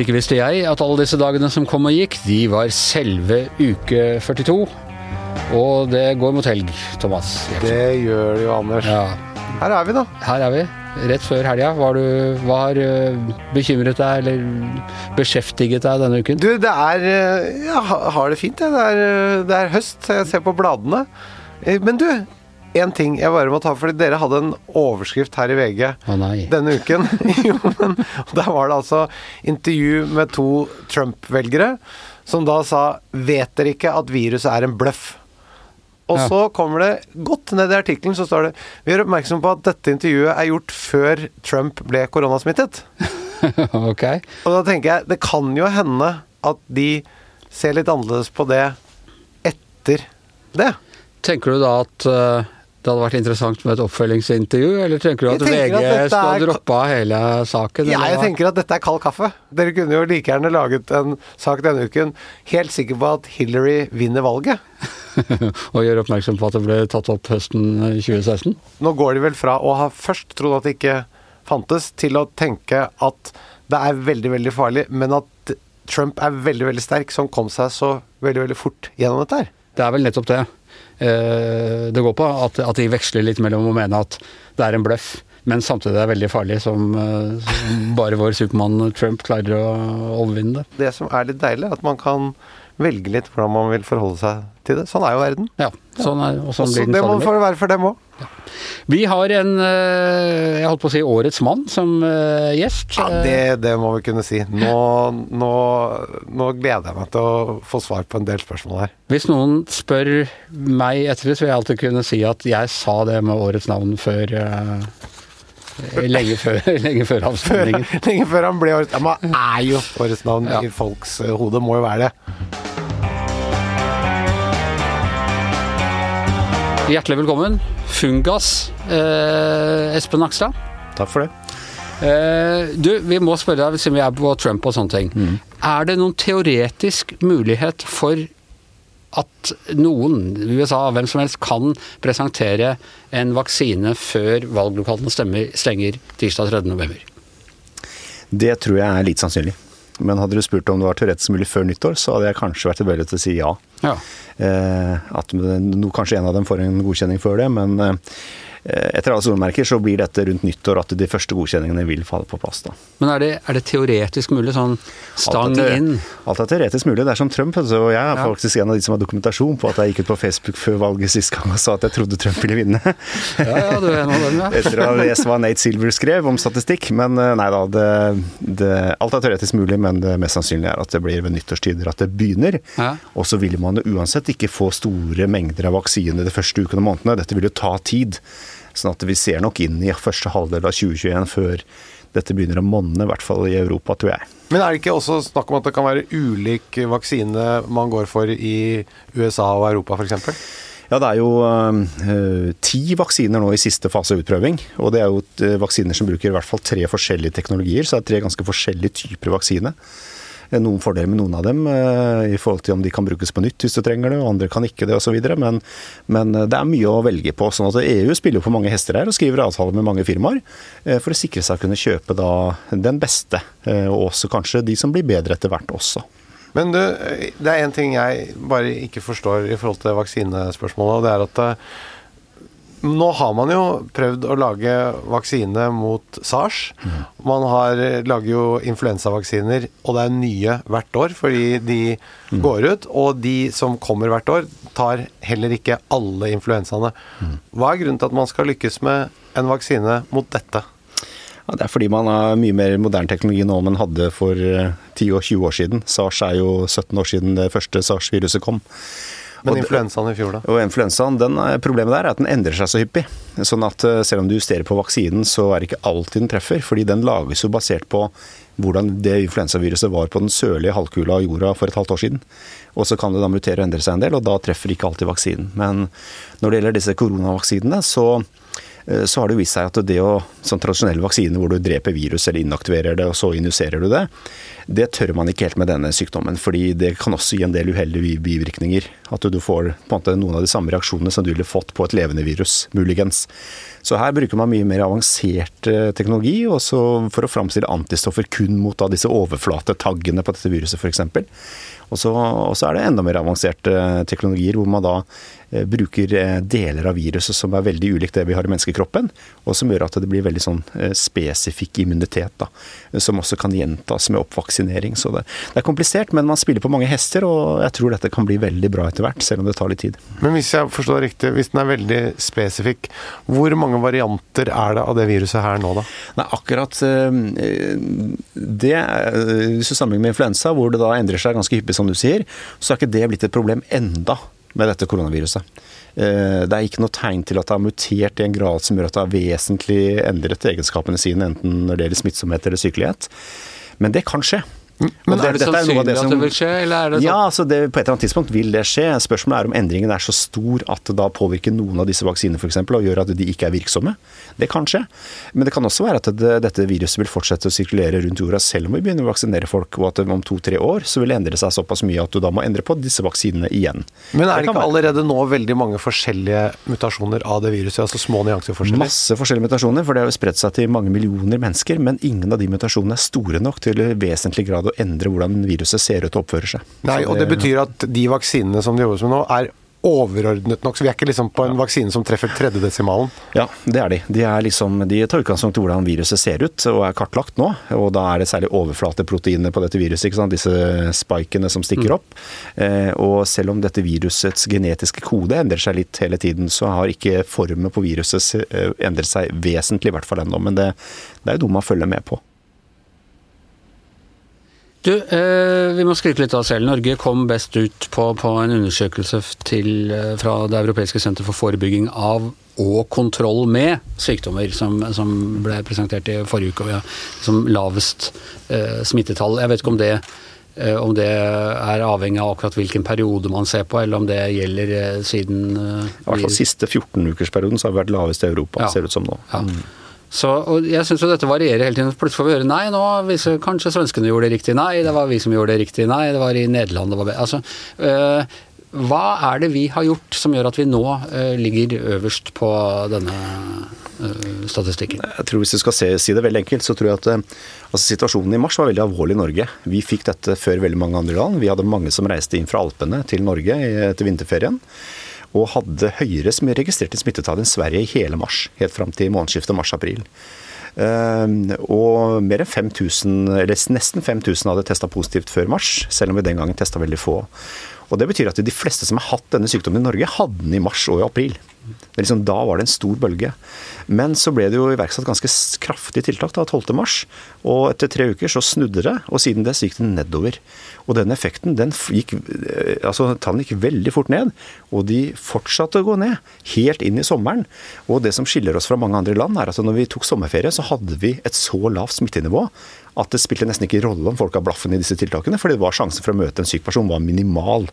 Ikke visste jeg at alle disse dagene som kom og gikk, de var selve uke 42. Og det går mot helg, Thomas. Det gjør det jo, Anders. Ja, Her er vi, da. her er vi. Rett før helga. Hva har du- øh, bekymret deg eller beskjeftiget deg denne uken? Du, det er eh, Jeg ja, har det fint, jeg. Det eh, det er høst, jeg ser på bladene. Eh, Men du, en ting jeg bare må ta, fordi dere hadde en overskrift her i VG nei. denne uken. jo, men Der var det altså intervju med to Trump-velgere som da sa 'Vet dere ikke at viruset er en bløff?' Og Ja. så kommer det godt ned i artikkelen, så står det 'Vi gjør oppmerksom på at dette intervjuet er gjort før Trump ble koronasmittet'. ok. Og da tenker jeg, det kan jo hende at de ser litt annerledes på det etter det. Tenker du da at øh, det hadde vært interessant med et oppfølgingsintervju, eller tenker du at VG at skal er- droppe av hele saken? Ja, jeg tenker at dette er kald kaffe. Dere kunne jo like gjerne laget en sak denne uken helt sikker på at Hillary vinner valget. og gjør oppmerksom på at det ble tatt opp høsten øh, 2016? Nå går de vel fra å ha først trodd at det ikke fantes, til å tenke at det er veldig, veldig farlig, men at Trump er veldig, veldig sterk, som kom seg så veldig, veldig fort gjennom dette her. Det er vel nettopp det. Eh, Det går på at, at de veksler litt mellom å mene at det er en bløff, men samtidig er det veldig farlig, som, eh, som bare vår Supermann Trump klarer å overvinne det. Det som er litt deilig, er at man kan velge litt hvordan man vil forholde seg til det. Sånn er jo verden. Ja, sånn er, og sånn Også, blir den det må være for dem òg. Vi har en, eh, jeg holdt på å si årets mann som eh, gjest. Ja, det, det må vi kunne si. Nå, nå, nå gleder jeg meg til å få svar på en del spørsmål her. Hvis noen spør meg etter det, så vil jeg alltid kunne si at jeg sa det med årets navn før eh, Lenge før, lenge før avstemningen. Lenge før han ble årets Ja, men han er jo årets navn Ja. i folks hode. Må jo være det. Hjertelig velkommen. Fungas, eh, Espen Nakstad. Takk for det. Eh, du, vi må spørre deg, siden vi er på Trump og sånne ting. Mm. Er det noen teoretisk mulighet for at noen, USA, hvem som helst, kan presentere en vaksine før valglokalene stenger tirsdag 3. november? Det tror jeg er litt sannsynlig. Men hadde du spurt om det var Tourettes mulig før nyttår, så hadde jeg kanskje vært tilbøyelig til å si ja. Ja. Eh, at no, kanskje en av dem får en godkjenning før det, men eh, etter alle solmerker så blir dette rundt nyttår at de første godkjenningene vil falle på plass. da. Men er det, er det teoretisk mulig, sånn stang Alt er, inn? alt er teoretisk mulig. Det er som Trump. Så jeg er Ja. faktisk en av de som har dokumentasjon på at jeg gikk ut på Facebook før valget sist gang og sa at jeg trodde Trump ville vinne. Ja, ja, du er en av dem, ja. Etter å ha lest hva Nate Silver skrev om statistikk. Men eh, nei da, det, det, alt er teoretisk mulig, men det mest sannsynlige er at det blir ved nyttårstider at det begynner. Ja. Og så vil man uansett ikke få store mengder av vaksine de første ukene og månedene. Dette vil jo ta tid. Sånn at vi ser nok inn i første halvdel av 2021 før dette begynner å monne, i hvert fall i Europa, tror jeg. Men er det ikke også snakk om at det kan være ulik vaksine man går for i USA og Europa f.eks.? Ja, det er jo øh, ti vaksiner nå i siste fase av utprøving. Og det er jo øh, vaksiner som bruker i hvert fall tre forskjellige teknologier, så det er tre ganske forskjellige typer vaksine. Eh, Noen fordeler med noen av dem øh, i forhold til om de kan brukes på nytt hvis du trenger det, og andre kan ikke det osv. Men, men øh, det er mye å velge på. sånn at EU spiller på mange hester her og skriver avtaler med mange firmaer øh, for å sikre seg å kunne kjøpe da den beste, og også kanskje de som blir bedre etter hvert også. Men du, det er én ting jeg bare ikke forstår i forhold til vaksinespørsmålet, og det er at eh, nå har man jo prøvd å lage vaksine mot SARS. Man har, lager jo influensavaksiner, og det er nye hvert år fordi de går ut. Og de som kommer hvert år, tar heller ikke alle influensaene. Hva er grunnen til at man skal lykkes med en vaksine mot dette? Ja, det er fordi man har mye mer moderne teknologi nå enn man hadde for eh, 10 og 20 år siden. SARS er jo 17 år siden det første SARS-viruset kom. Men influensaen i fjor, da? Og influensaen, den er, Problemet der er at den endrer seg så hyppig. Sånn at eh, selv om du justerer på vaksinen, så er det ikke alltid den treffer. Fordi den lages jo basert på hvordan det influensaviruset var på den sørlige halvkula av jorda for et halvt år siden. Og så kan det da mutere og endre seg en del, og da treffer ikke alltid vaksinen. Men når det gjelder disse koronavaksinene, så eh, så har det vist seg at det å sånn tradisjonelle vaksiner hvor du dreper virus eller inaktiverer det, og så injiserer du det, det tør man ikke helt med denne sykdommen. fordi det kan også gi en del uheldige bivirkninger. At du får måte noen av de samme reaksjonene som du ville fått på et levende virus, muligens. Så her bruker man mye mer avansert teknologi, teknologi for å framstille antistoffer kun mot da, disse overflatetaggene på dette viruset f.eks. Og og så er det enda mer avanserte teknologier hvor man da Eh, bruker eh, deler av viruset som er veldig ulikt det vi har i menneskekroppen, og som gjør at det blir veldig sånn eh, spesifikk immunitet, da, som også kan gjentas med oppvaksinering. Så det, det, er komplisert, men man spiller på mange hester, og jeg tror dette kan bli veldig bra etter hvert, selv om det tar litt tid. Men hvis jeg forstår riktig, hvis den er veldig spesifikk, hvor mange varianter er det av det viruset her nå, da? Nei, akkurat det Hvis du sammenligner med influensa, hvor det da endrer seg ganske hyppig, som du sier, så er ikke det blitt et problem enda med dette koronaviruset. Eh, det er ikke noe tegn til at det har mutert i en grad som gjør at det har vesentlig endret egenskapene sine, enten når det gjelder smittsomhet eller sykelighet. Men det kan skje. Men er det sannsynlig det som, at det vil skje, eller er det sånn? Ja, altså det, på et eller annet tidspunkt vil det skje. Spørsmålet er om endringen er så stor at det da påvirker noen av disse vaksinene f.eks. og gjør at de ikke er virksomme. Det kan skje. Men det kan også være at det, dette viruset vil fortsette å sirkulere rundt jorda selv om vi begynner å vaksinere folk, og at om to-tre år så vil det endre seg såpass mye at du da må endre på disse vaksinene igjen. Men er det, det ikke allerede nå veldig mange forskjellige mutasjoner av det viruset? Altså små nyanseforskjeller? Masse forskjellige mutasjoner, for det har jo spredt seg til mange millioner mennesker. Men ingen av de mutasjonene er store nok til vesentlig grad å endre hvordan viruset ser ut og oppfører seg. Nei, og det betyr at de vaksinene som det jobbes med nå, er overordnet nok, så vi er ikke liksom på en vaksine som treffer tredjedesimalen? Ja, det er de. De, er liksom, de tar utgangspunkt i hvordan viruset ser ut og er kartlagt nå. Og da er det særlig overflateproteinene på dette viruset, ikke sant? disse spikene som stikker mm. opp. Eh, og selv om dette virusets genetiske kode endrer seg litt hele tiden, så har ikke formen på viruset eh, endret seg vesentlig, i hvert fall ennå. Men det, det er jo noe man følger med på. Du, eh, vi må skryte litt av oss selv. Norge kom best ut på, på en undersøkelse til, eh, fra Det europeiske senter for forebygging av og kontroll med sykdommer, som, som ble presentert i forrige uke. Og som lavest eh, smittetall. Jeg vet ikke om det, eh, om det er avhengig av akkurat hvilken periode man ser på, eller om det gjelder eh, siden I hvert fall siste 14-ukersperioden så har vi vært lavest i Europa, ja. ser det ut som nå. Ja. Så, og jeg syns jo dette varierer hele tiden. Plutselig får vi høre nei, nå viser kanskje svenskene gjorde det riktig. Nei, det var vi som gjorde det riktig. Nei, det var i Nederland det var Altså, øh, hva er det vi har gjort som gjør at vi nå øh, ligger øverst på denne øh, statistikken? Jeg tror Hvis du skal se, si det veldig enkelt, så tror jeg at altså, situasjonen i mars var veldig alvorlig i Norge. Vi fikk dette før veldig mange andre land. Vi hadde mange som reiste inn fra Alpene til Norge etter vinterferien og hadde høyere registrerte smittetall enn Sverige i hele mars, helt fram til månedsskiftet mars-april. Uh, og mer enn 5000, eller nesten 5000 hadde testa positivt før mars, selv om vi den gangen testa veldig få. Og Det betyr at de fleste som har hatt denne sykdommen i Norge, hadde den i mars og i april. Liksom, da var det en stor bølge. Men så ble det jo iverksatt ganske kraftige tiltak da, 12.3. Og etter tre uker så snudde det, og siden det gikk det nedover. Og den effekten, den gikk, eh, altså tallene gikk veldig fort ned. Og de fortsatte å gå ned, helt inn i sommeren. Og det som skiller oss fra mange andre land, er at når vi tok sommerferie, så hadde vi et så lavt smittenivå at det spilte nesten ikke rolle om folk har blaffen i disse tiltakene, fordi det var sjansen for å møte en syk person var minimal.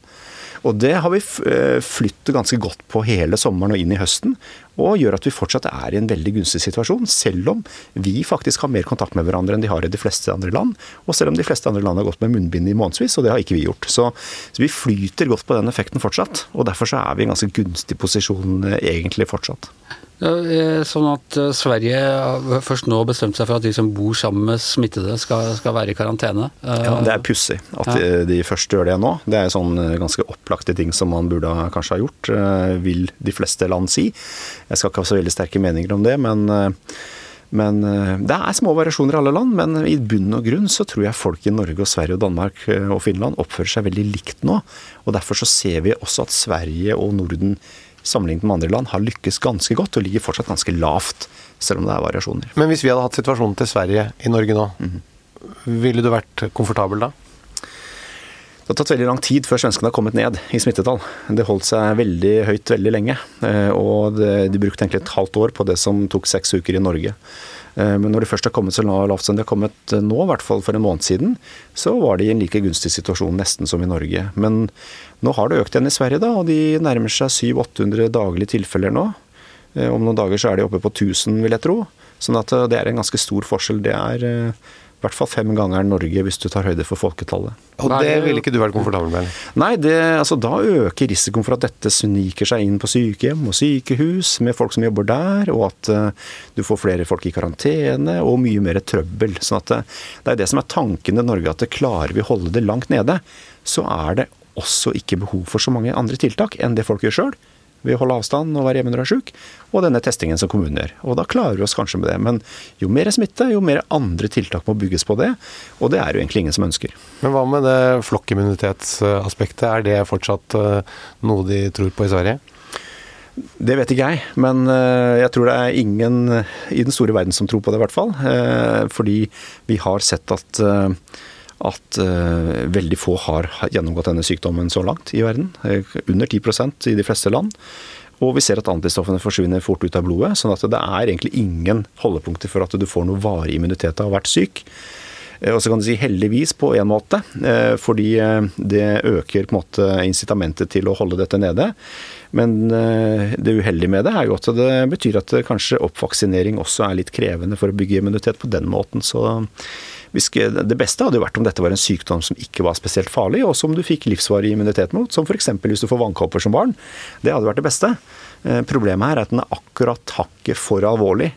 Og det har vi eh, flyttet ganske godt på hele sommeren og inn i høsten, og gjør at vi fortsatt er i en veldig gunstig situasjon, selv om vi faktisk har mer kontakt med hverandre enn de har i de fleste andre land, og selv om de fleste andre land har gått med munnbind i månedsvis, og det har ikke vi gjort. Så, så vi flyter godt på den effekten fortsatt, og derfor så er vi i en ganske gunstig posisjon eh, egentlig fortsatt. Eh, sånn at eh, Sverige først nå bestemte seg for at de som bor sammen med smittede, skal, skal være i karantene. Ja, Det er pussig at ja. de, først gjør det nå. Det er sånn eh, ganske opplagte ting som man burde kanskje ha gjort, vil de fleste land si. Jeg skal ikke ha så veldig sterke meninger om det, men, men det er små variasjoner i alle land. Men i bunn og grunn så tror jeg folk i Norge og Sverige og Danmark og Finland oppfører seg veldig likt nå. Og derfor så ser vi også at Sverige og Norden sammenlignet med andre land, har lykkes ganske godt og ligger fortsatt ganske lavt, selv om det er variasjoner. Men hvis vi hadde hatt situasjonen til Sverige i Norge nå, mm -hmm. ville du vært komfortabel da? Det har tatt veldig lang tid før svenskene har kommet ned i smittetall. Det holdt seg veldig høyt veldig lenge. Eh, og de brukte egentlig et halvt år på det som tok seks uker i Norge. Eh, men når de først har kommet så lavt som de har kommet eh, nå, i hvert fall for en måned siden, så var de i en like gunstig situasjon nesten som i Norge. Men nå har det økt igjen i Sverige, da, og de nærmer seg 700-800 daglige tilfeller nå. Eh, Om noen dager så er de oppe på 1000, vil jeg tro. Sånn at det er en ganske stor forskjell. Det er i hvert fall fem ganger Norge hvis du tar høyde for folketallet. Og det det- ville ikke du vært komfortabel med? Nei, det, altså, da øker risikoen for at dette sniker seg inn på sykehjem og sykehus med folk som jobber der, og at uh, du får flere folk i karantene og mye mer trøbbel. Sånn at det, det er det som er tanken i Norge, at det klarer vi å holde det langt nede, så er det også ikke behov for så mange andre tiltak enn det folk gjør sjøl. Ved å holde avstand og være hjemme når du er sjuk, og denne testingen som kommunen gjør. Og da klarer vi oss kanskje med det. Men jo mer smitte, jo mer andre tiltak må bygges på det. Og det er jo egentlig ingen som ønsker. Men hva med det flokkimmunitetsaspektet? Er det fortsatt eh, noe de tror på i Sverige? Det vet ikke jeg, men eh, jeg tror det er ingen i den store verden som tror på det, i hvert fall. Eh, Fordi vi har sett at, eh, at uh, veldig få har gjennomgått denne sykdommen så langt i verden. Eh, Under 10% i de fleste land. Og vi ser at antistoffene forsvinner fort ut av blodet, sånn at det er egentlig ingen holdepunkter for at du får noe varig immunitet av å ha vært syk. Eh, Og så kan du si heldigvis på en måte, fordi det øker på en måte incitamentet til å holde dette nede. Men det uheldige med det er jo at det betyr at kanskje oppvaksinering også er litt krevende for å bygge immunitet på den måten. Så det beste hadde jo vært om dette var en sykdom som ikke var spesielt farlig, og som du fikk livsvarig immunitet mot, som f.eks. hvis du får vannkopper som barn. Det hadde vært det beste. Eh, Problemet her er at den er akkurat hakket for alvorlig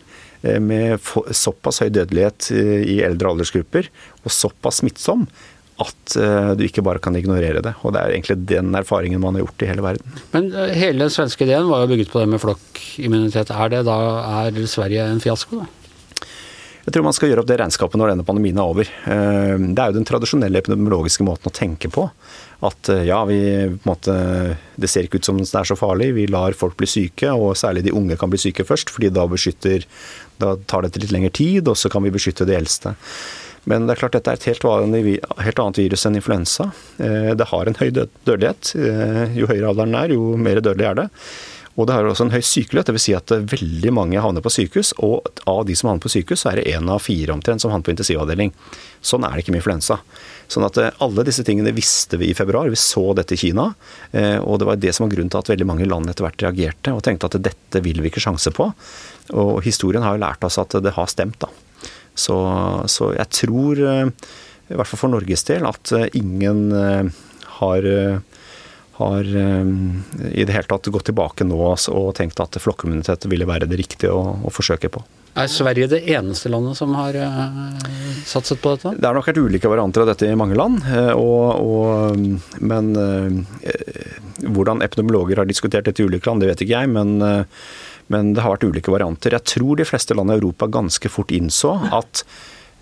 eh, med såpass høy dødelighet eh, i eldre aldersgrupper, og såpass smittsom at du ikke bare kan ignorere det. Og det er egentlig den erfaringen man har gjort i hele verden. Men hele den svenske ideen var jo bygget på det med flokkimmunitet. Er det da er Sverige en fiasko, da? Jeg tror man skal gjøre opp det regnskapet når denne pandemien er over. Eh, Det er jo den tradisjonelle epidemiologiske måten å tenke på. At eh, ja, vi måte Det ser ikke ut som det er så farlig. Vi lar folk bli syke, og særlig de unge kan bli syke først, fordi da beskytter Da tar dette litt lengre tid, og så kan vi beskytte de eldste. Men det er klart dette er et helt, helt annet virus enn influensa. Eh, Det har en høy død- dødelighet. Jo høyere alderen er, jo mer dødelig er det. Og det har også en høy sykelighet, dvs. Si at eh, veldig mange havner på sykehus. Og av de som havner på sykehus, så er det én av fire omtrent som havner på intensivavdeling. Sånn er det ikke med influensa. Sånn at eh, alle disse tingene visste vi i februar. Vi så dette i Kina. eh, Og det var det som var grunnen til at veldig mange land etter hvert reagerte og tenkte at dette vil vi ikke sjanse på. Og historien har jo lært oss at det har stemt, da. Så, så jeg tror, i hvert fall for Norges del, at ingen har har eh, i det hele tatt gått tilbake nå altså, og tenkt at flokkimmunitet ville være det riktige å, å forsøke på. Er Sverige det eneste landet som har eh, satset på dette? Det har nok vært ulike varianter av dette i mange land. eh, Og, og, men hvordan epidemiologer har diskutert dette i ulike land, det vet ikke jeg. Men, men det har vært ulike varianter. Jeg tror de fleste land i Europa ganske fort innså at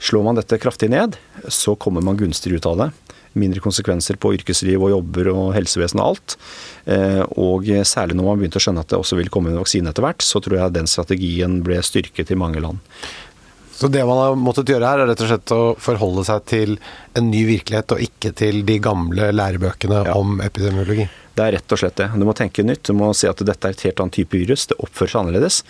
slår man dette kraftig ned, så kommer man gunstigere ut av det. Mindre konsekvenser på yrkesliv og jobber og helsevesen og alt. Eh, Og særlig når man begynte å skjønne at det også vil komme en vaksine etter hvert, så tror jeg den strategien ble styrket i mange land. Så det man har måttet gjøre her, er rett og slett å forholde seg til en ny virkelighet, og ikke til de gamle lærebøkene Ja. om epidemiologi. Det er rett og slett det. Du må tenke nytt. Du må se at dette er et helt annet type virus. Det oppfører seg annerledes.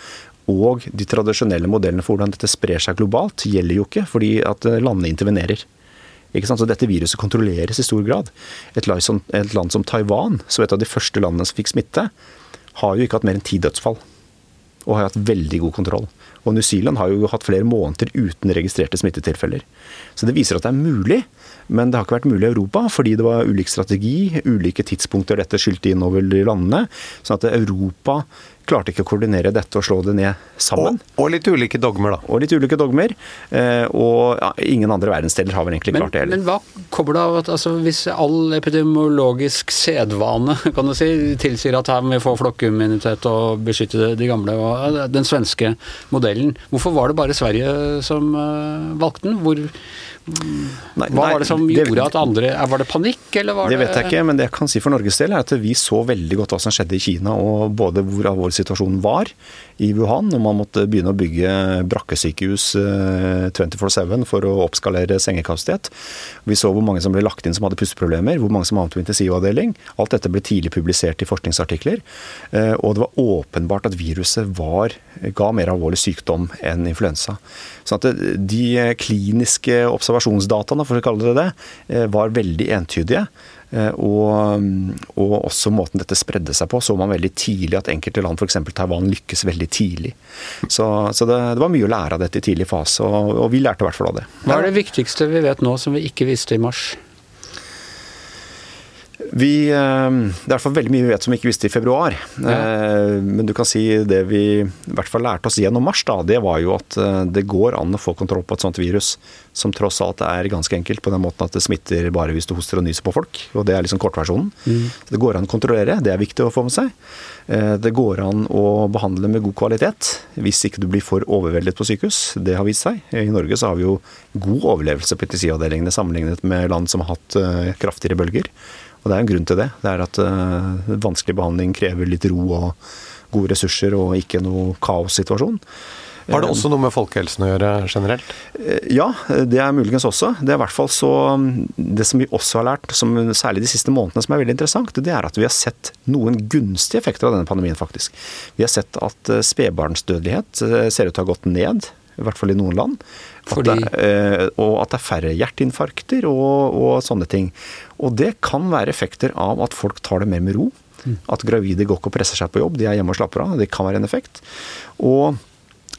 Og de tradisjonelle modellene for hvordan dette sprer seg globalt, gjelder jo ikke, fordi at landene intervenerer. Ikke sant? Så dette viruset kontrolleres i stor grad. Et land, som, et land som Taiwan, som et av de første landene som fikk smitte, har jo ikke hatt mer enn ti dødsfall. Og har hatt veldig god kontroll. Og New Zealand har jo hatt flere måneder uten registrerte smittetilfeller. Så det viser at det er mulig, men det har ikke vært mulig i Europa fordi det var ulik strategi, ulike tidspunkter dette skyldte inn over landene. Sånn at Europa klarte ikke å koordinere dette og slå det ned sammen. Og, og litt ulike dogmer, da. Og litt ulike dogmer. eh, Og ja, ingen andre verdensdeler har vel egentlig Men, klart det heller. men hva kommer det av at altså, hvis all epidemiologisk sedvane kan du si, tilsier at her må vi få flokkimmunitet og beskytte de gamle, og den svenske modellen, hvorfor var det bare Sverige som eh, valgte den? Hvor, Nei, hva var det som det- gjorde at andre eh, Var det panikk, eller var Det det vet jeg ikke, men det jeg kan si for Norges del er at vi så veldig godt hva som skjedde i Kina, og både hvor alvorlig situasjonen var i Wuhan, når man måtte begynne å bygge brakkesykehus eh, 24-7 for å oppskalere sengekapasitet. Vi så hvor mange som ble lagt inn som hadde pusteproblemer, hvor mange som havnet på intensivavdeling. Alt dette ble tidlig publisert i forskningsartikler, eh, og det var åpenbart at viruset var, ga mer alvorlig sykdom enn influensa. Så at De kliniske observasjonsdataene for å kalle det det, eh, var veldig entydige. Eh, og, og, også måten dette spredde seg på, så man veldig tidlig at enkelte land, f.eks. Taiwan, lykkes veldig tidlig. Så, så det, det, var mye å lære av dette i tidlig fase, og, og vi lærte i hvert fall av det. Hva er det viktigste vi vet nå som vi ikke visste i mars? Vi, eh, det er i hvert fall veldig mye vi vet som vi ikke visste i februar. Ja. Eh, men du kan si det vi i hvert fall lærte oss gjennom mars, da, det var jo at eh, det går an å få kontroll på et sånt virus. Som tross alt er ganske enkelt, på den måten at det smitter bare hvis du hoster og nyser på folk. Og det er liksom kortversjonen. Mm. Det går an å kontrollere, det er viktig å få med seg. Det går an å behandle med god kvalitet hvis ikke du blir for overveldet på sykehus. Det har vist seg. I Norge så har vi jo god overlevelse på intensivavdelingene sammenlignet med land som har hatt kraftigere bølger. Og det er en grunn til det. Det er at uh, vanskelig behandling krever litt ro og gode ressurser og ikke noe kaossituasjon. Har det eh, også noe med folkehelsen å gjøre generelt? Eh, ja, det er muligens også. Det er i hvert fall så Det som vi også har lært, som særlig de siste månedene som er veldig interessant, det er at vi har sett noen gunstige effekter av denne pandemien, faktisk. Vi har sett at spedbarnsdødelighet ser ut til å ha gått ned, i hvert fall i noen land. Fordi... At det, og at det er færre hjerteinfarkter og, og sånne ting. Og det kan være effekter av at folk tar det mer med ro. Mm. At gravide går ikke og presser seg på jobb, de er hjemme og slapper av. Det kan være en effekt. Og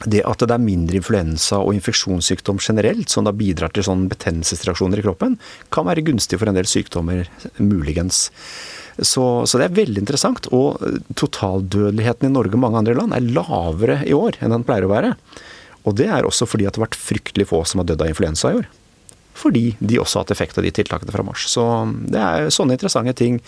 det at det er mindre influensa og infeksjonssykdom generelt, som da bidrar til sånne betennelsesreaksjoner i kroppen, kan være gunstig for en del sykdommer, muligens. Så, så, det er veldig interessant. Og totaldødeligheten i Norge og mange andre land er lavere i år enn den pleier å være. Og det er også fordi at det har vært fryktelig få som har dødd av influensa i år fordi de også har hatt effekt av de tiltakene fra mars. Så det er sånne interessante ting.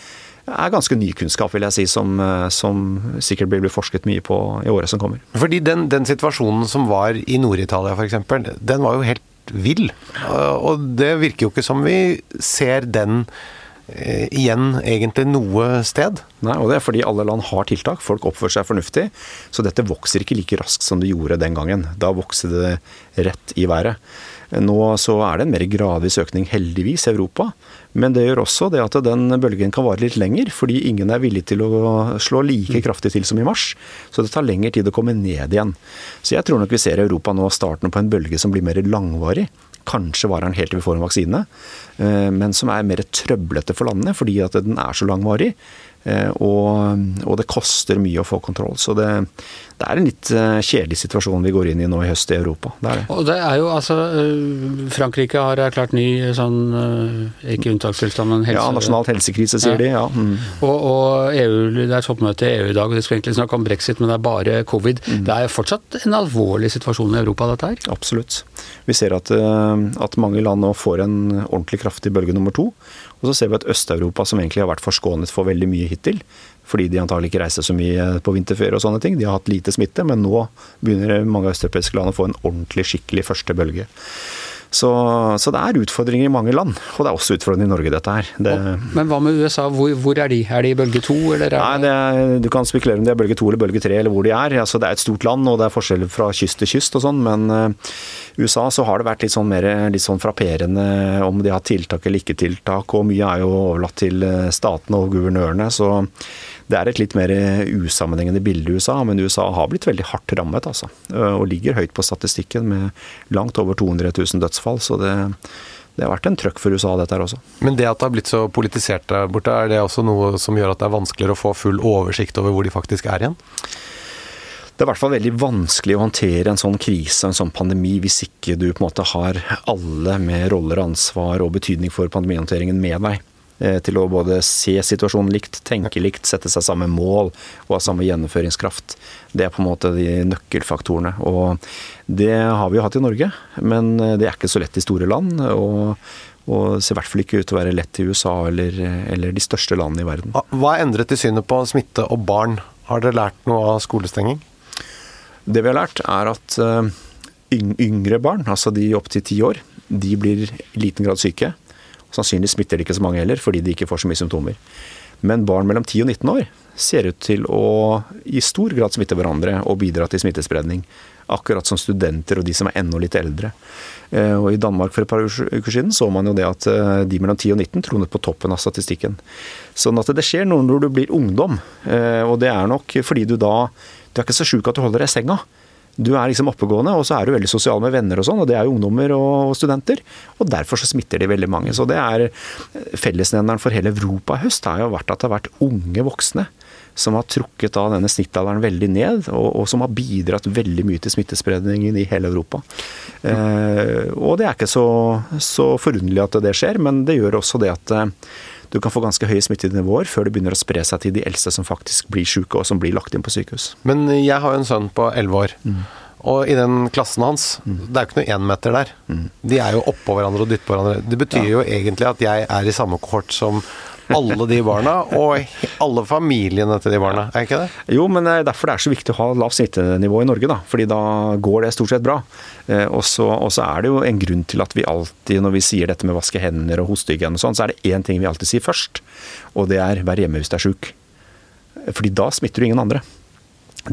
Det er ganske ny kunnskap, vil jeg si, som, eh, som sikkert blir forsket mye på i året som kommer. Fordi den, den situasjonen som var i Nord-Italia f.eks., den var jo helt vill. Og det virker jo ikke som vi ser den igjen egentlig noe sted. Nei, og det er fordi alle land har tiltak. Folk oppfører seg fornuftig. Så dette vokser ikke like raskt som det gjorde den gangen. Da vokste det rett i været. Nå så er det en mer gradvis økning, heldigvis, i Europa. Men det gjør også det at den bølgen kan vare litt lenger, fordi ingen er villig til å slå like kraftig til som i mars. Så det tar lengre tid å komme ned igjen. Så jeg tror nok vi ser i Europa nå starten på en bølge som blir mer langvarig. Kanskje varer den helt til vi får en vaksine, eh, men som er mer trøblete for landene fordi at den er så langvarig. Eh, og, og, det koster mye å få kontroll. Så det, det, er en litt eh, kjedelig situasjon vi går inn i nå i høst i Europa. Det er det. Og det er jo altså eh, Frankrike har erklært ny sånn Ikke unntakstilstand, men helse... Ja, nasjonalt helsekrise, sier ja. de. ja. Mm. Og, og, EU, det er toppmøte i EU i dag, og de skal egentlig snakke om brexit, men det er bare covid. Mm. Det er fortsatt en alvorlig situasjon i Europa, dette her? Absolutt. Vi ser at, at mange land nå får en ordentlig kraftig bølge nummer to. Og så ser vi at Øst-Europa, som egentlig har vært forskånet for veldig mye hittil, fordi de antagelig ikke reiser så mye på vinterferie og sånne ting, de har hatt lite smitte, men nå begynner mange østeuropeiske land å få en ordentlig, skikkelig første bølge. Så, så, det er utfordringer i mange land, og det er også utfordringer i Norge, dette her. Det, men hva med USA, hvor, hvor, er de? Er de i bølge to, eller? Nei, er, du kan spekulere om de er bølge to eller bølge tre, eller hvor de er. Altså, det er et stort land, og det er forskjeller fra kyst til kyst og sånn, men uh, USA så har det vært litt sånn mer litt sånn frapperende om de har tiltak eller ikke tiltak, og mye er jo overlatt til eh, statene og guvernørene. så det er et litt mer usammenhengende bilde i USA, men USA har blitt veldig hardt rammet, altså. Og ligger høyt på statistikken med langt over 200 000 dødsfall. Så det, det har vært en trøkk for USA, dette her også. Men det at det har blitt så politisert der borte, er det også noe som gjør at det er vanskeligere å få full oversikt over hvor de faktisk er igjen? Det er i hvert fall veldig vanskelig å håndtere en sånn krise, en sånn pandemi, hvis ikke du på en måte har alle med roller, og ansvar og betydning for pandemihåndteringen med deg. Eh, til å både se situasjonen likt, tenke likt, sette seg samme mål og ha samme gjennomføringskraft. Det er på en måte de nøkkelfaktorene. Og det har vi jo hatt i Norge, men eh, det er ikke så lett i store land. og og ser i hvert fall ikke ut til å være lett i USA eller, eller de største landene i verden. Hva er endret i synet på smitte og barn? Har dere lært noe av skolestenging? Det vi har lært, er at eh, yngre barn, altså de opptil ti år, de blir i liten grad syke. Sannsynligvis smitter det ikke så mange heller, fordi de ikke får så mye symptomer. Men barn mellom 10 og 19 år ser ut til å i stor grad smitte hverandre og bidra til smittespredning. Akkurat som studenter og de som er enda litt eldre. Eh, og I Danmark for et par uker siden så man jo det at eh, de mellom 10 og 19 tronet på toppen av statistikken. Sånn at det skjer noe når du blir ungdom. Eh, og det er nok fordi du da Du er ikke så sjuk at du holder deg i senga. Du er liksom oppegående, og så er du veldig sosial med venner og sånn, og det er jo ungdommer og studenter. Og derfor så smitter de veldig mange. Så det er fellesnevneren for hele Europa i høst har jo vært at det har vært unge voksne som har trukket da denne snittalderen veldig ned, og, og, som har bidratt veldig mye til smittespredningen i hele Europa. Eh, og det er ikke så, så forunderlig at det skjer, men det gjør også det at eh, du kan få ganske høye smittenivåer før det begynner å spre seg til de eldste som faktisk blir syke og som blir lagt inn på sykehus. Men jeg har jo en sønn på 11 år. Mm. Og i den klassen hans, mm. det er jo ikke noe énmeter der. Mm. De er jo oppå hverandre og dytter på hverandre. Det betyr ja. jo egentlig at jeg er i samme kohort som alle de barna, og alle familiene til de barna, er ikke det? Jo, men det er derfor det er så viktig å ha lavt smittenivå i Norge, da. Fordi da går det stort sett bra. Eh, og så, er det jo en grunn til at vi alltid, når vi sier dette med vaske hender og hostehygiene og sånn, så er det én ting vi alltid sier først, og det er vær hjemme hvis du er sjuk. Fordi da smitter du ingen andre.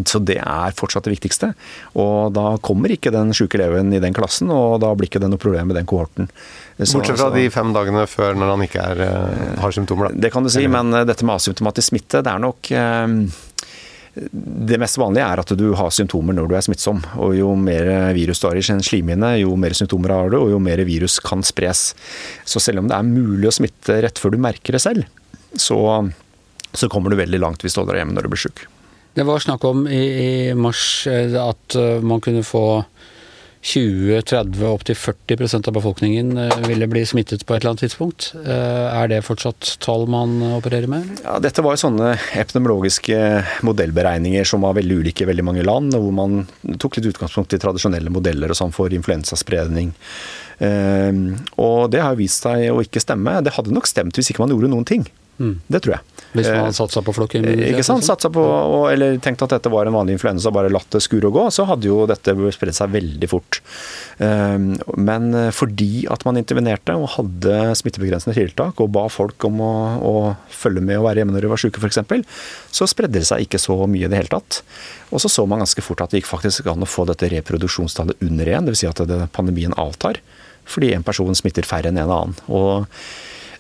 Så det er fortsatt det viktigste. Og da kommer ikke den sjuke eleven i den klassen, og da blir ikke det noe problem med den kohorten. Så, Bortsett fra de fem dagene før når han ikke er, eh, har symptomer, da. Det kan du si, men eh, dette med asymptomatisk smitte, det er nok eh, det mest vanlige er at du har symptomer når du er smittsom. og Jo mer virus du har i slimhinne, jo mer symptomer har du, og jo mer virus kan spres. Så selv om det er mulig å smitte rett før du merker det selv, så, så kommer du veldig langt hvis du holder deg hjemme når du blir sjuk. Det var snakk om i, i mars eh, at eh, man kunne få 20-30 opptil 40% av befolkningen eh, ville bli smittet på et eller annet tidspunkt. Er det fortsatt tall man opererer med? Ja, dette var jo sånne epidemiologiske modellberegninger som var veldig ulike i veldig mange land, hvor man tok litt utgangspunkt i tradisjonelle modeller og sånn for influensaspredning. Og det har vist seg å ikke stemme. Det hadde nok stemt hvis ikke man gjorde noen ting. Mm. Det tror jeg. Hvis man hadde satsa på flokkimmunitet? Ikke sant. Satsa på, eller tenkt at dette var en vanlig influensa, bare latt det skure og gå, så hadde jo dette spredd seg veldig fort. Ehm, men fordi at man intervenerte og hadde smittebegrensende tiltak og ba folk om å, å følge med og være hjemme når de var syke f.eks., så spredde det seg ikke så mye i det hele tatt. Og så så man ganske fort at det gikk faktisk an å få dette reproduksjonstallet under igjen, dvs. Si at det, pandemien avtar fordi en person smitter færre enn en annen. Og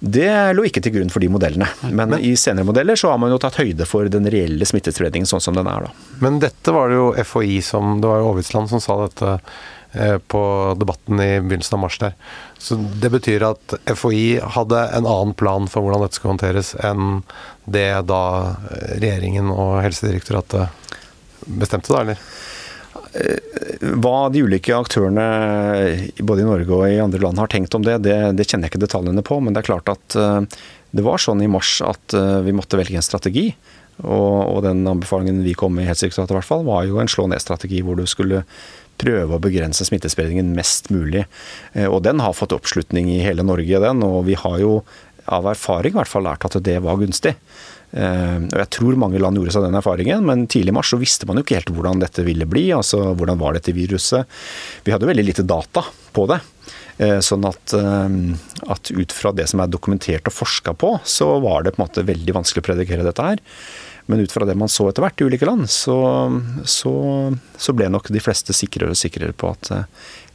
det lå ikke til grunn for de modellene. Men, i senere modeller så har man jo tatt høyde for den reelle smittespredningen sånn som den er, da. Men dette var det jo FHI som Det var jo Aavitsland som sa dette eh, på debatten i begynnelsen av mars der. Så det betyr at FHI hadde en annen plan for hvordan dette skulle håndteres, enn det da eh, regjeringen og Helsedirektoratet bestemte, da, eller? Hva de ulike aktørene både i Norge og i andre land har tenkt om det, det, det kjenner jeg ikke detaljene på. Men det er klart at eh, det var sånn i mars at eh, vi måtte velge en strategi. Og, og den anbefalingen vi kom med i Helsedirektoratet, i hvert fall, var jo en slå ned-strategi hvor du skulle prøve å begrense smittespredningen mest mulig. Eh, og den har fått oppslutning i hele Norge, den. Og vi har jo av erfaring i hvert fall lært at det var gunstig. Eh, og Jeg tror mange land gjorde seg den erfaringen, men tidlig i mars så visste man jo ikke helt hvordan dette ville bli. altså Hvordan var dette viruset? Vi hadde jo veldig lite data på det. Eh, sånn at, eh, at ut fra det som er dokumentert og forska på, så var det på en måte veldig vanskelig å predikere dette her. Men ut fra det man så etter hvert i ulike land, så, så, så ble nok de fleste sikrere og sikrere på at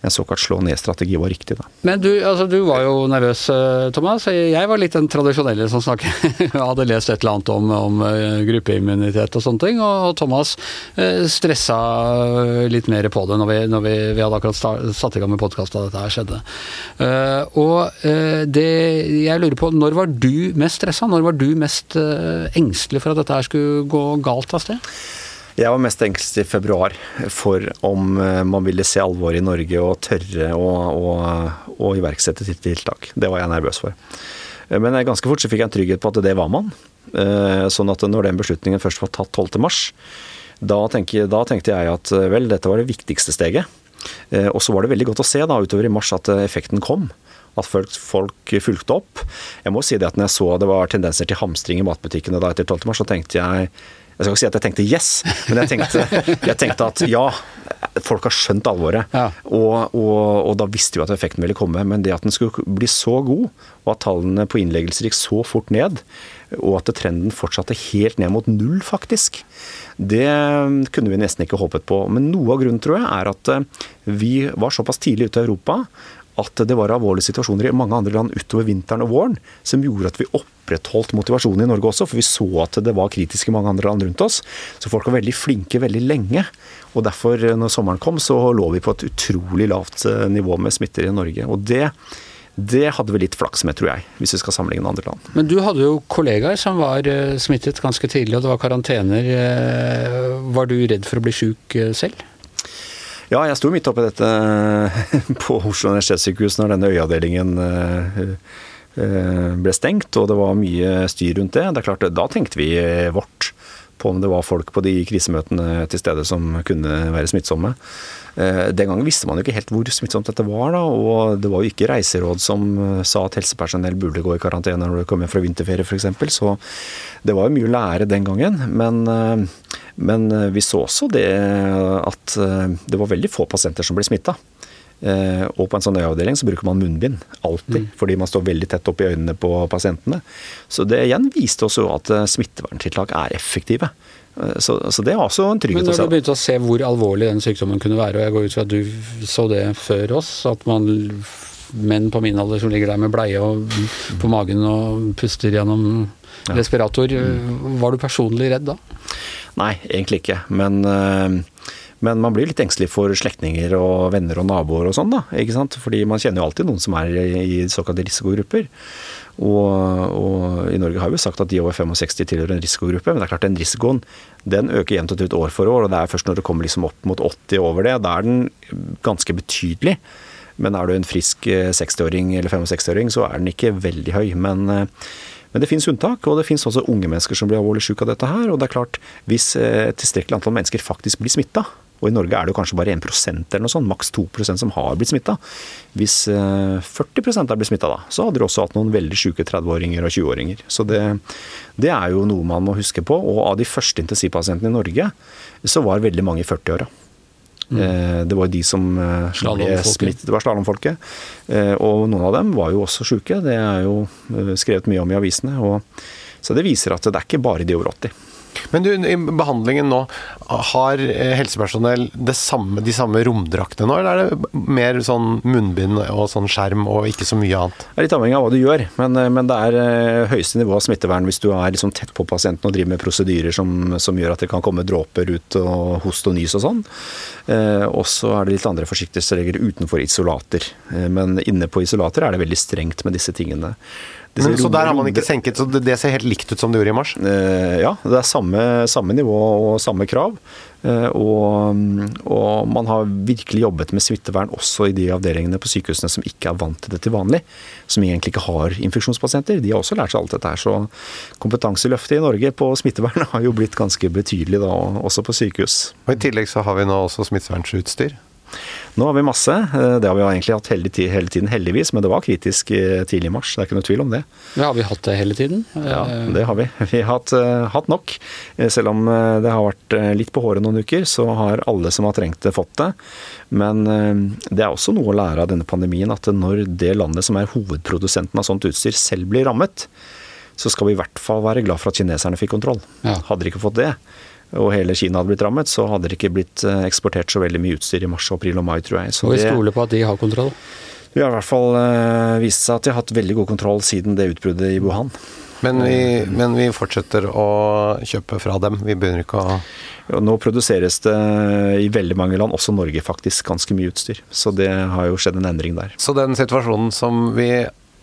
en såkalt slå ned-strategi var riktig. Da. Men du, altså, du, var jo nervøs, eh, Thomas. Jeg var litt den tradisjonelle som snakket. Jeg hadde lest et eller annet om, om eh, gruppeimmunitet og sånne ting. Og Thomas eh, stressa litt mer på det når vi, når vi, vi hadde akkurat satt i gang med podkast da dette her skjedde. Og det jeg lurer på, når var du mest stressa? Når var du mest engstelig for at dette her skulle gå galt av sted? Jeg var mest engstelig i februar for om eh, man ville se alvoret i Norge og tørre å, å, å iverksette tiltak. Det var jeg nervøs for. Eh, men ganske fort så fikk jeg en trygghet på at det var man. Eh, sånn at når den beslutningen først var tatt 12.3, da, da tenkte jeg at vel, dette var det viktigste steget. Og så var det veldig godt å se da utover i mars at effekten kom at folk, folk, fulgte opp. Jeg må si det at når jeg så det var tendenser til hamstring i matbutikkene da etter 12. mars, så tenkte jeg jeg skal ikke si at jeg tenkte yes, men jeg tenkte, jeg tenkte at ja, folk har skjønt alvoret. Ja. Og, og, og, da visste vi at effekten ville komme. Men det at den skulle bli så god, og at tallene på innleggelser gikk så fort ned, og at trenden fortsatte helt ned mot null, faktisk, det kunne vi nesten ikke håpet på. Men noe av grunnen, tror jeg, er at eh, vi var såpass tidlig ute i Europa at det var alvorlige situasjoner i mange andre land utover vinteren og våren som gjorde at vi opprettholdt motivasjonen i Norge også, for vi så at det var kritisk i mange andre land rundt oss. Så folk var veldig flinke veldig lenge. Og derfor, når sommeren kom, så lå vi på et utrolig lavt eh, nivå med smitter i Norge. Og det det hadde vi litt flaks med, tror jeg, hvis vi skal sammenligne andre land. Men du hadde jo kollegaer som var eh, smittet ganske tidlig, og det var karantener. Eh, var du redd for å bli sjuk selv? Ja, jeg sto midt oppi dette på Oslo universitetssykehus når denne øyeavdelingen eh, eh, ble stengt, og det var mye styr rundt det. Det er klart, Da tenkte vi vårt på om det var folk på de krisemøtene til stede som kunne være smittsomme. Eh, den gangen visste man jo ikke helt hvor smittsomt dette var, da, og det var jo ikke reiseråd som sa at helsepersonell burde gå i karantene når du kom hjem fra vinterferie f.eks. Så det var jo mye å lære den gangen. Men men eh, vi så også det at eh, det var veldig få pasienter som ble smitta. Eh, og på en sånn øyeavdeling så bruker man munnbind. Alltid. Mm. Fordi man står veldig tett opp i øynene på pasientene. Så det igjen viste oss jo at smitteverntiltak er effektive. Så, så, det er også en trygghet å se. Men når du begynte å se hvor alvorlig den sykdommen kunne være, og jeg går ut fra at du så det før oss, at man menn på min alder som ligger der med bleie og på magen og puster gjennom respirator, mm. var du personlig redd da? Nei, egentlig ikke. Men, eh, men man blir litt engstelig for slektninger og venner og naboer og sånn, da. ikke sant? Fordi man kjenner jo alltid noen som er i såkalte risikogrupper. Og, og, i Norge har vi jo sagt at de over 65 tilhører en risikogruppe, men det er klart den risikoen den øker jevnt og trutt år for år. og Det er først når det kommer liksom opp mot 80 over det, da er den ganske betydelig. Men er du en frisk 60-åring eller 65-åring, så er den ikke veldig høy. Men eh, men det finnes unntak, og det finnes også unge mennesker som blir alvorlig syke av dette her. Og det er klart, hvis et eh, tilstrekkelig antall mennesker faktisk blir smitta, og i Norge er det jo kanskje bare 1 eller noe sånt, maks 2% som har blitt smitta. Hvis 40 eh, er blitt smitta da, så hadde du også hatt noen veldig syke 30-åringer og 20-åringer. Så det, det, er jo noe man må huske på. Og av de første intensivpasientene i Norge, så var veldig mange i 40-åra. Mm. Eh, det var de som eh, ble smittet. Det var slalåmfolket. Eh, og noen av dem var jo også sjuke. Det er jo skrevet mye om i avisene. Og, så det viser at det er ikke bare de over 80. Men du, i behandlingen nå, har eh, helsepersonell samme, de samme romdraktene nå, eller er det mer sånn munnbind og sånn skjerm og ikke så mye annet? Det er litt avhengig av hva du gjør, men, eh, men det er eh, høyeste nivå av smittevern hvis du er liksom tett på pasienten og driver med prosedyrer som, som, gjør at det kan komme dråper ut og host og nys og sånn. Eh, og så er det litt andre forsiktighetsregler utenfor isolater. Eh, men inne på isolater er det veldig strengt med disse tingene. Men, så der har man ikke senket, så det ser helt likt ut som det gjorde i mars? Eh, ja, det er samme, samme nivå og samme krav. Eh, og, og, man har virkelig jobbet med smittevern også i de avdelingene på sykehusene som ikke er vant til det til vanlig. Som egentlig ikke har infeksjonspasienter. De har også lært seg alt dette her. Så kompetanseløftet i Norge på smittevern har jo blitt ganske betydelig da, også på sykehus. Og I tillegg så har vi nå også smittevernsutstyr? Nå har vi masse. Eh, det har vi egentlig hatt hele tiden, heldigvis. Men det var kritisk eh, tidlig i mars. Det er ikke noe tvil om det. Ja, Har vi hatt det hele tiden? Ja, det har vi. Vi har hatt, eh, hatt nok. Selv om det har vært litt på håret noen uker, så har alle som har trengt det, fått det. Men det er også noe å lære av denne pandemien, at når det landet som er hovedprodusenten av sånt utstyr, selv blir rammet, så skal vi i hvert fall være glad for at kineserne fikk kontroll. Ja. Hadde de ikke fått det, og hele Kina hadde blitt rammet, så hadde det ikke blitt eh, eksportert så veldig mye utstyr i mars, april og mai, tror jeg. Så og vi stoler på at de har kontroll? Vi har i hvert fall uh, vist seg at de har hatt veldig god kontroll siden det utbruddet i Wuhan. Men vi, men vi, fortsetter å kjøpe fra dem? Vi begynner ikke å ja, Nå produseres det i veldig mange land, også Norge faktisk, ganske mye utstyr. Så det har jo skjedd en endring der. Så den situasjonen som vi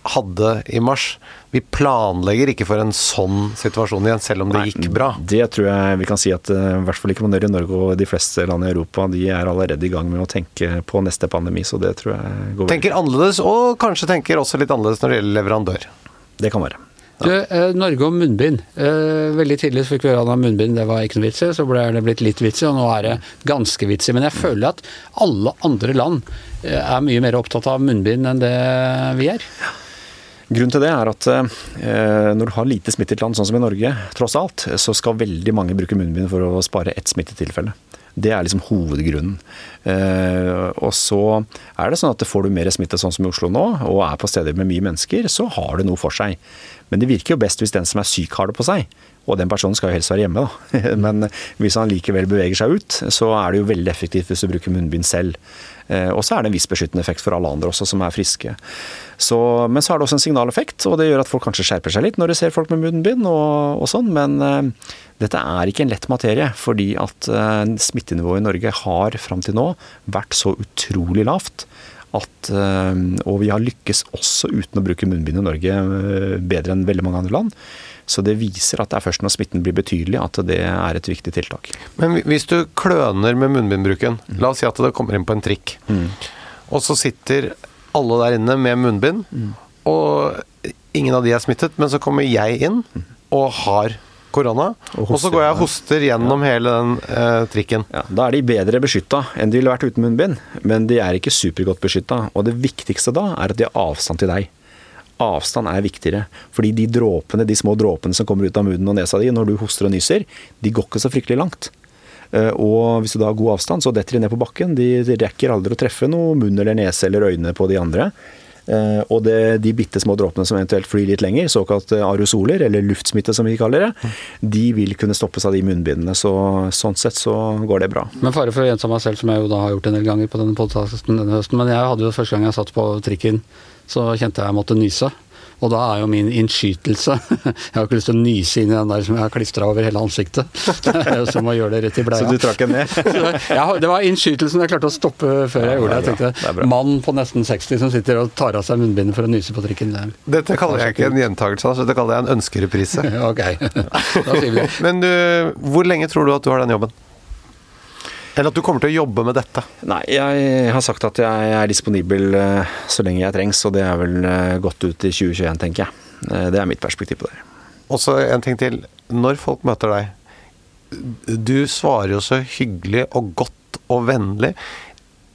hadde i mars. Vi planlegger ikke for en sånn situasjon igjen, selv om det Nei, gikk bra. Det tror jeg vi kan si at uh, i hvert fall ikke man gjør i Norge og de fleste land i Europa. De er allerede i gang med å tenke på neste pandemi, så det tror jeg går Tenker annerledes, og kanskje tenker også litt annerledes når det gjelder leverandør. Det kan være. Du, eh, Norge og munnbind. Eh, veldig tidlig fikk vi høre at munnbind det var ikke noe vits i, så ble det blitt litt vits i, og nå er det ganske vits i. Men jeg føler at alle andre land eh, er mye mer opptatt av munnbind enn det vi er. Ja. Grunnen til det er at eh, når du har lite smittet land, sånn som i Norge, tross alt, så skal veldig mange bruke munnbind for å spare ett smittetilfelle. Det er liksom hovedgrunnen. Eh, og så er det sånn at får du mer smitte sånn som i Oslo nå, og er på steder med mye mennesker, så har det noe for seg. Men det virker jo best hvis den som er syk har det på seg. Og den personen skal jo helst være hjemme, da. Men hvis han likevel beveger seg ut, så er det jo veldig effektivt hvis du bruker munnbind selv. Eh, og så er det en viss beskyttende effekt for alle andre også, som er friske. Så, men så er det også en signaleffekt, og det gjør at folk kanskje skjerper seg litt når de ser folk med munnbind og, og sånn. Men uh, dette er ikke en lett materie, fordi at uh, smittenivået i Norge har fram til nå vært så utrolig lavt. At, og vi har lykkes også uten å bruke munnbind i Norge bedre enn veldig mange andre land. Så det viser at det er først når smitten blir betydelig at det er et viktig tiltak. Men hvis du kløner med munnbindbruken, mm. la oss si at det kommer inn på en trikk, mm. og så sitter alle der inne med munnbind, mm. og ingen av de er smittet, men så kommer jeg inn mm. og har korona, og, og, så går jeg og hoster gjennom ja. hele den eh, trikken. Ja, da er de bedre beskytta enn de ville vært uten munnbind, men de er ikke supergodt beskytta. Og det viktigste da er at de har avstand til deg avstand er viktigere. Fordi de dråpene, de små dråpene som kommer ut av munnen og nesa di når du hoster og nyser, de går ikke så fryktelig langt. Eh, og hvis du da har god avstand, så detter de ned på bakken. De rekker aldri å treffe noe munn eller nese eller øyne på de andre. Eh, og det, de bitte små dråpene som eventuelt flyr litt lenger, såkalt aerosoler, eller luftsmitte som vi kaller det, de vil kunne stoppes av de munnbindene. Så sånn sett så går det bra. Men fare for å gjenta meg selv, som jeg jo da har gjort en del ganger på denne podkasten denne høsten, men jeg hadde jo første gang jeg satt på trikken så kjente jeg jeg måtte nyse. Og da er jo min innskytelse Jeg har ikke lyst til å nyse inn i den der som jeg har klistra over hele ansiktet. Som å gjøre det rett i bleia. Så du trakk den ned? ja, det var innskytelsen jeg klarte å stoppe før jeg gjorde det. Jeg tenkte, Mann på nesten 60 som sitter og tar av seg munnbindet for å nyse på trikken. Dette kaller jeg ikke en gjentakelse, dette kaller jeg en ønskereprise. ok, da sier vi det. Men du, hvor lenge tror du at du har den jobben? Eller at du kommer til å jobbe med dette? Nei, jeg har sagt at jeg er disponibel eh, så lenge jeg trengs, og det er vel eh, godt ut i 2021, tenker jeg. Eh, det er mitt perspektiv på det. Og så en ting til. Når folk møter deg Du svarer jo så hyggelig og godt og vennlig.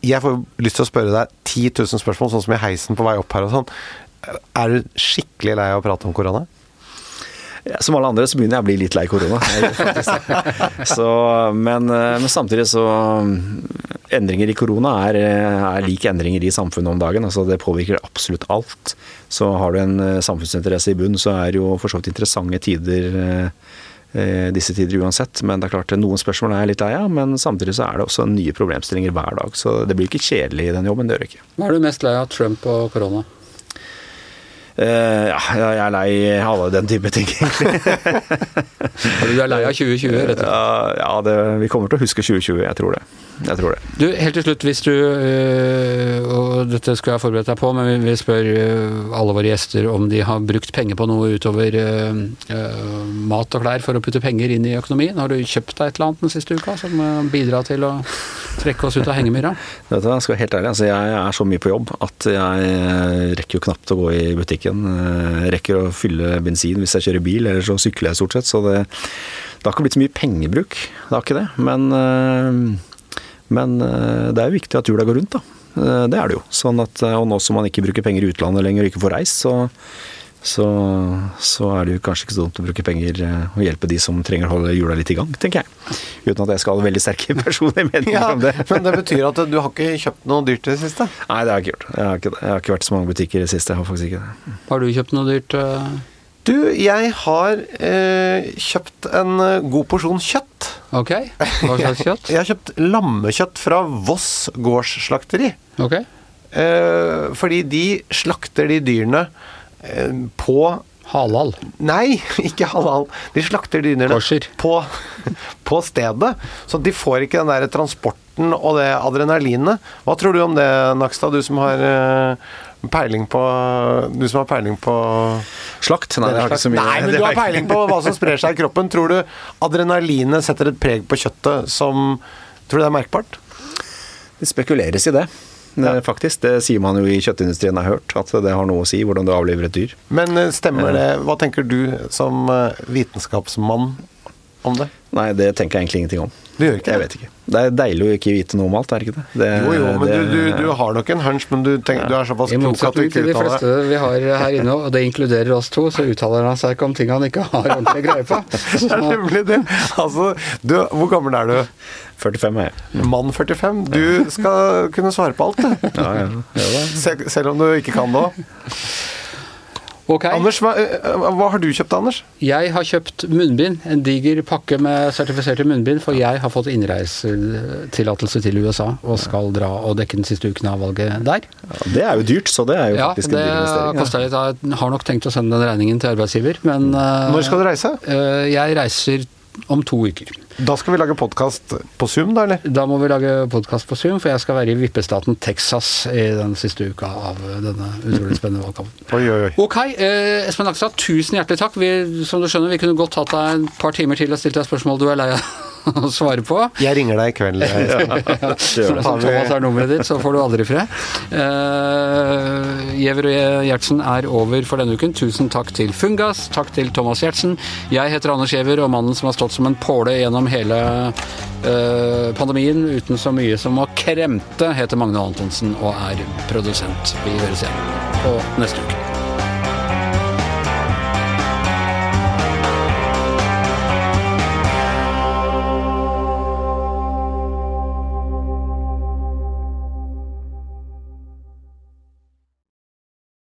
Jeg får lyst til å spørre deg 10 000 spørsmål, sånn som i heisen på vei opp her og sånn. Er du skikkelig lei av å prate om korona? Som alle andre så begynner jeg å bli litt lei korona. så, men, eh, men, samtidig så Endringer i korona er, er lik endringer i samfunnet om dagen. altså Det påvirker absolutt alt. Så har du en eh, samfunnsinteresse i bunn, så er det jo for så vidt interessante tider eh, disse tider uansett. Men det er klart noen spørsmål er jeg litt lei av, men samtidig så er det også nye problemstillinger hver dag. Så det blir ikke kjedelig i den jobben, det gjør det ikke. Hva er du mest lei av, Trump og korona? Uh, ja, jeg er lei alle den type ting, egentlig. du er lei av 2020, rett og slett? Ja, det, vi kommer til å huske 2020, jeg tror det. Jeg tror det. Du, helt til slutt, hvis du uh, Og dette skal jeg forberede deg på, men vi spør øh, alle våre gjester om de har brukt penger på noe utover mat og klær for å putte penger inn i økonomien. Har du kjøpt deg et eller annet den siste uka som bidrar til å trekke oss ut av hengemyra? Vet du, jeg skal være helt ærlig, altså jeg er så mye på jobb at jeg rekker jo knapt å gå i butikken. Jeg rekker å fylle bensin hvis jeg kjører bil, eller så sykler jeg stort sett. Så det, det har ikke blitt så mye pengebruk, det har ikke det. Men men eh, det er jo viktig at hjula går rundt, da. Eh, det er det jo. Sånn at, eh, og nå som man ikke bruker penger i utlandet lenger og ikke får reist, så, så, så, er det jo kanskje ikke så dumt å bruke penger og hjelpe de som trenger å holde hjula litt i gang, tenker jeg. Uten at jeg skal ha veldig sterke personlige meninger ja, om det. Men det betyr at du har ikke kjøpt noe dyrt i det siste? Nei, det har jeg ikke gjort. Jeg har ikke, jeg har ikke vært i så mange butikker i det siste. Jeg har faktisk ikke det. Har du kjøpt noe dyrt? Du, jeg har eh, kjøpt en god porsjon kjøtt. Ok, Hva slags kjøtt? jeg har kjøpt lammekjøtt fra Voss gårdsslakteri. Okay. Eh, fordi de slakter de dyrene eh, på Halal? Nei, ikke halal. De slakter dyrene på, på, stedet. Så de får ikke den der transporten og det adrenalinet. Hva tror du om det, Nakstad, du som har eh, peiling på Du som har peiling på Slakt? Nei, jeg har ikke så mye. Nei, men du har peiling på hva som sprer seg i kroppen. Tror du adrenalinet setter et preg på kjøttet som Tror du det er merkbart? Det spekuleres i det. Ja. Faktisk. Det sier man jo i kjøttindustrien, jeg har hørt. At det har noe å si hvordan du avliver et dyr. Men eh, stemmer det Hva tenker du som eh, vitenskapsmann om det? Nei, det tenker jeg egentlig ingenting om. Du gjør ikke jeg det? vet ikke. Det er deilig å ikke vite noe om alt, er det ikke det? det jo, jo, men det, du, du, du, har nok en hunch, men du, tenker, ja. du er såpass klok at du ikke uttaler De fleste vi har her inne, og det inkluderer oss to, så uttaler han seg ikke om ting han ikke har ordentlig greie på. det er nemlig det. Altså, du, hvor gammel er du? 45 er jeg. Mann 45. Du skal kunne svare på alt, du. Ja, ja. Selv, selv om du ikke kan det òg. Ok. Anders, hva, eh, hva har du kjøpt, Anders? Jeg har kjøpt munnbind, en diger pakke med sertifiserte munnbind, for jeg har fått innreisetillatelse til USA og skal dra og dekke den siste uken av valget der. Ja, det er jo dyrt, så det er jo Ja, faktisk en dyr investering. ja. det litt. Jeg har nok tenkt å sende den regningen til arbeidsgiver, men eh, Når skal du reise? eh, Jeg reiser om to uker. Da skal vi lage podkast på Zoom, da, eller? Da må vi lage podkast på Zoom, for jeg skal være i vippestaten Texas i den siste uka av denne utrolig spennende valgkampen. Oi, oi, oi. Ok, eh, Espen Nakstad, tusen hjertelig takk. Vi, som du skjønner, vi kunne godt tatt deg et par timer til og stilt deg spørsmål du er lei av å svare på. Jeg ringer deg i kveld. ja, Som Thomas er nummeret ditt, så får du aldri fred. Uh, Giæver og Gjertsen er over for denne uken. Tusen takk til Fungas, takk til Thomas Gjertsen. Jeg heter Anders Gjever, og mannen som har stått som en påle gjennom hele uh, pandemien uten så mye som å kremte, heter Magne Antonsen og er produsent. Vi høres igjen på neste uke.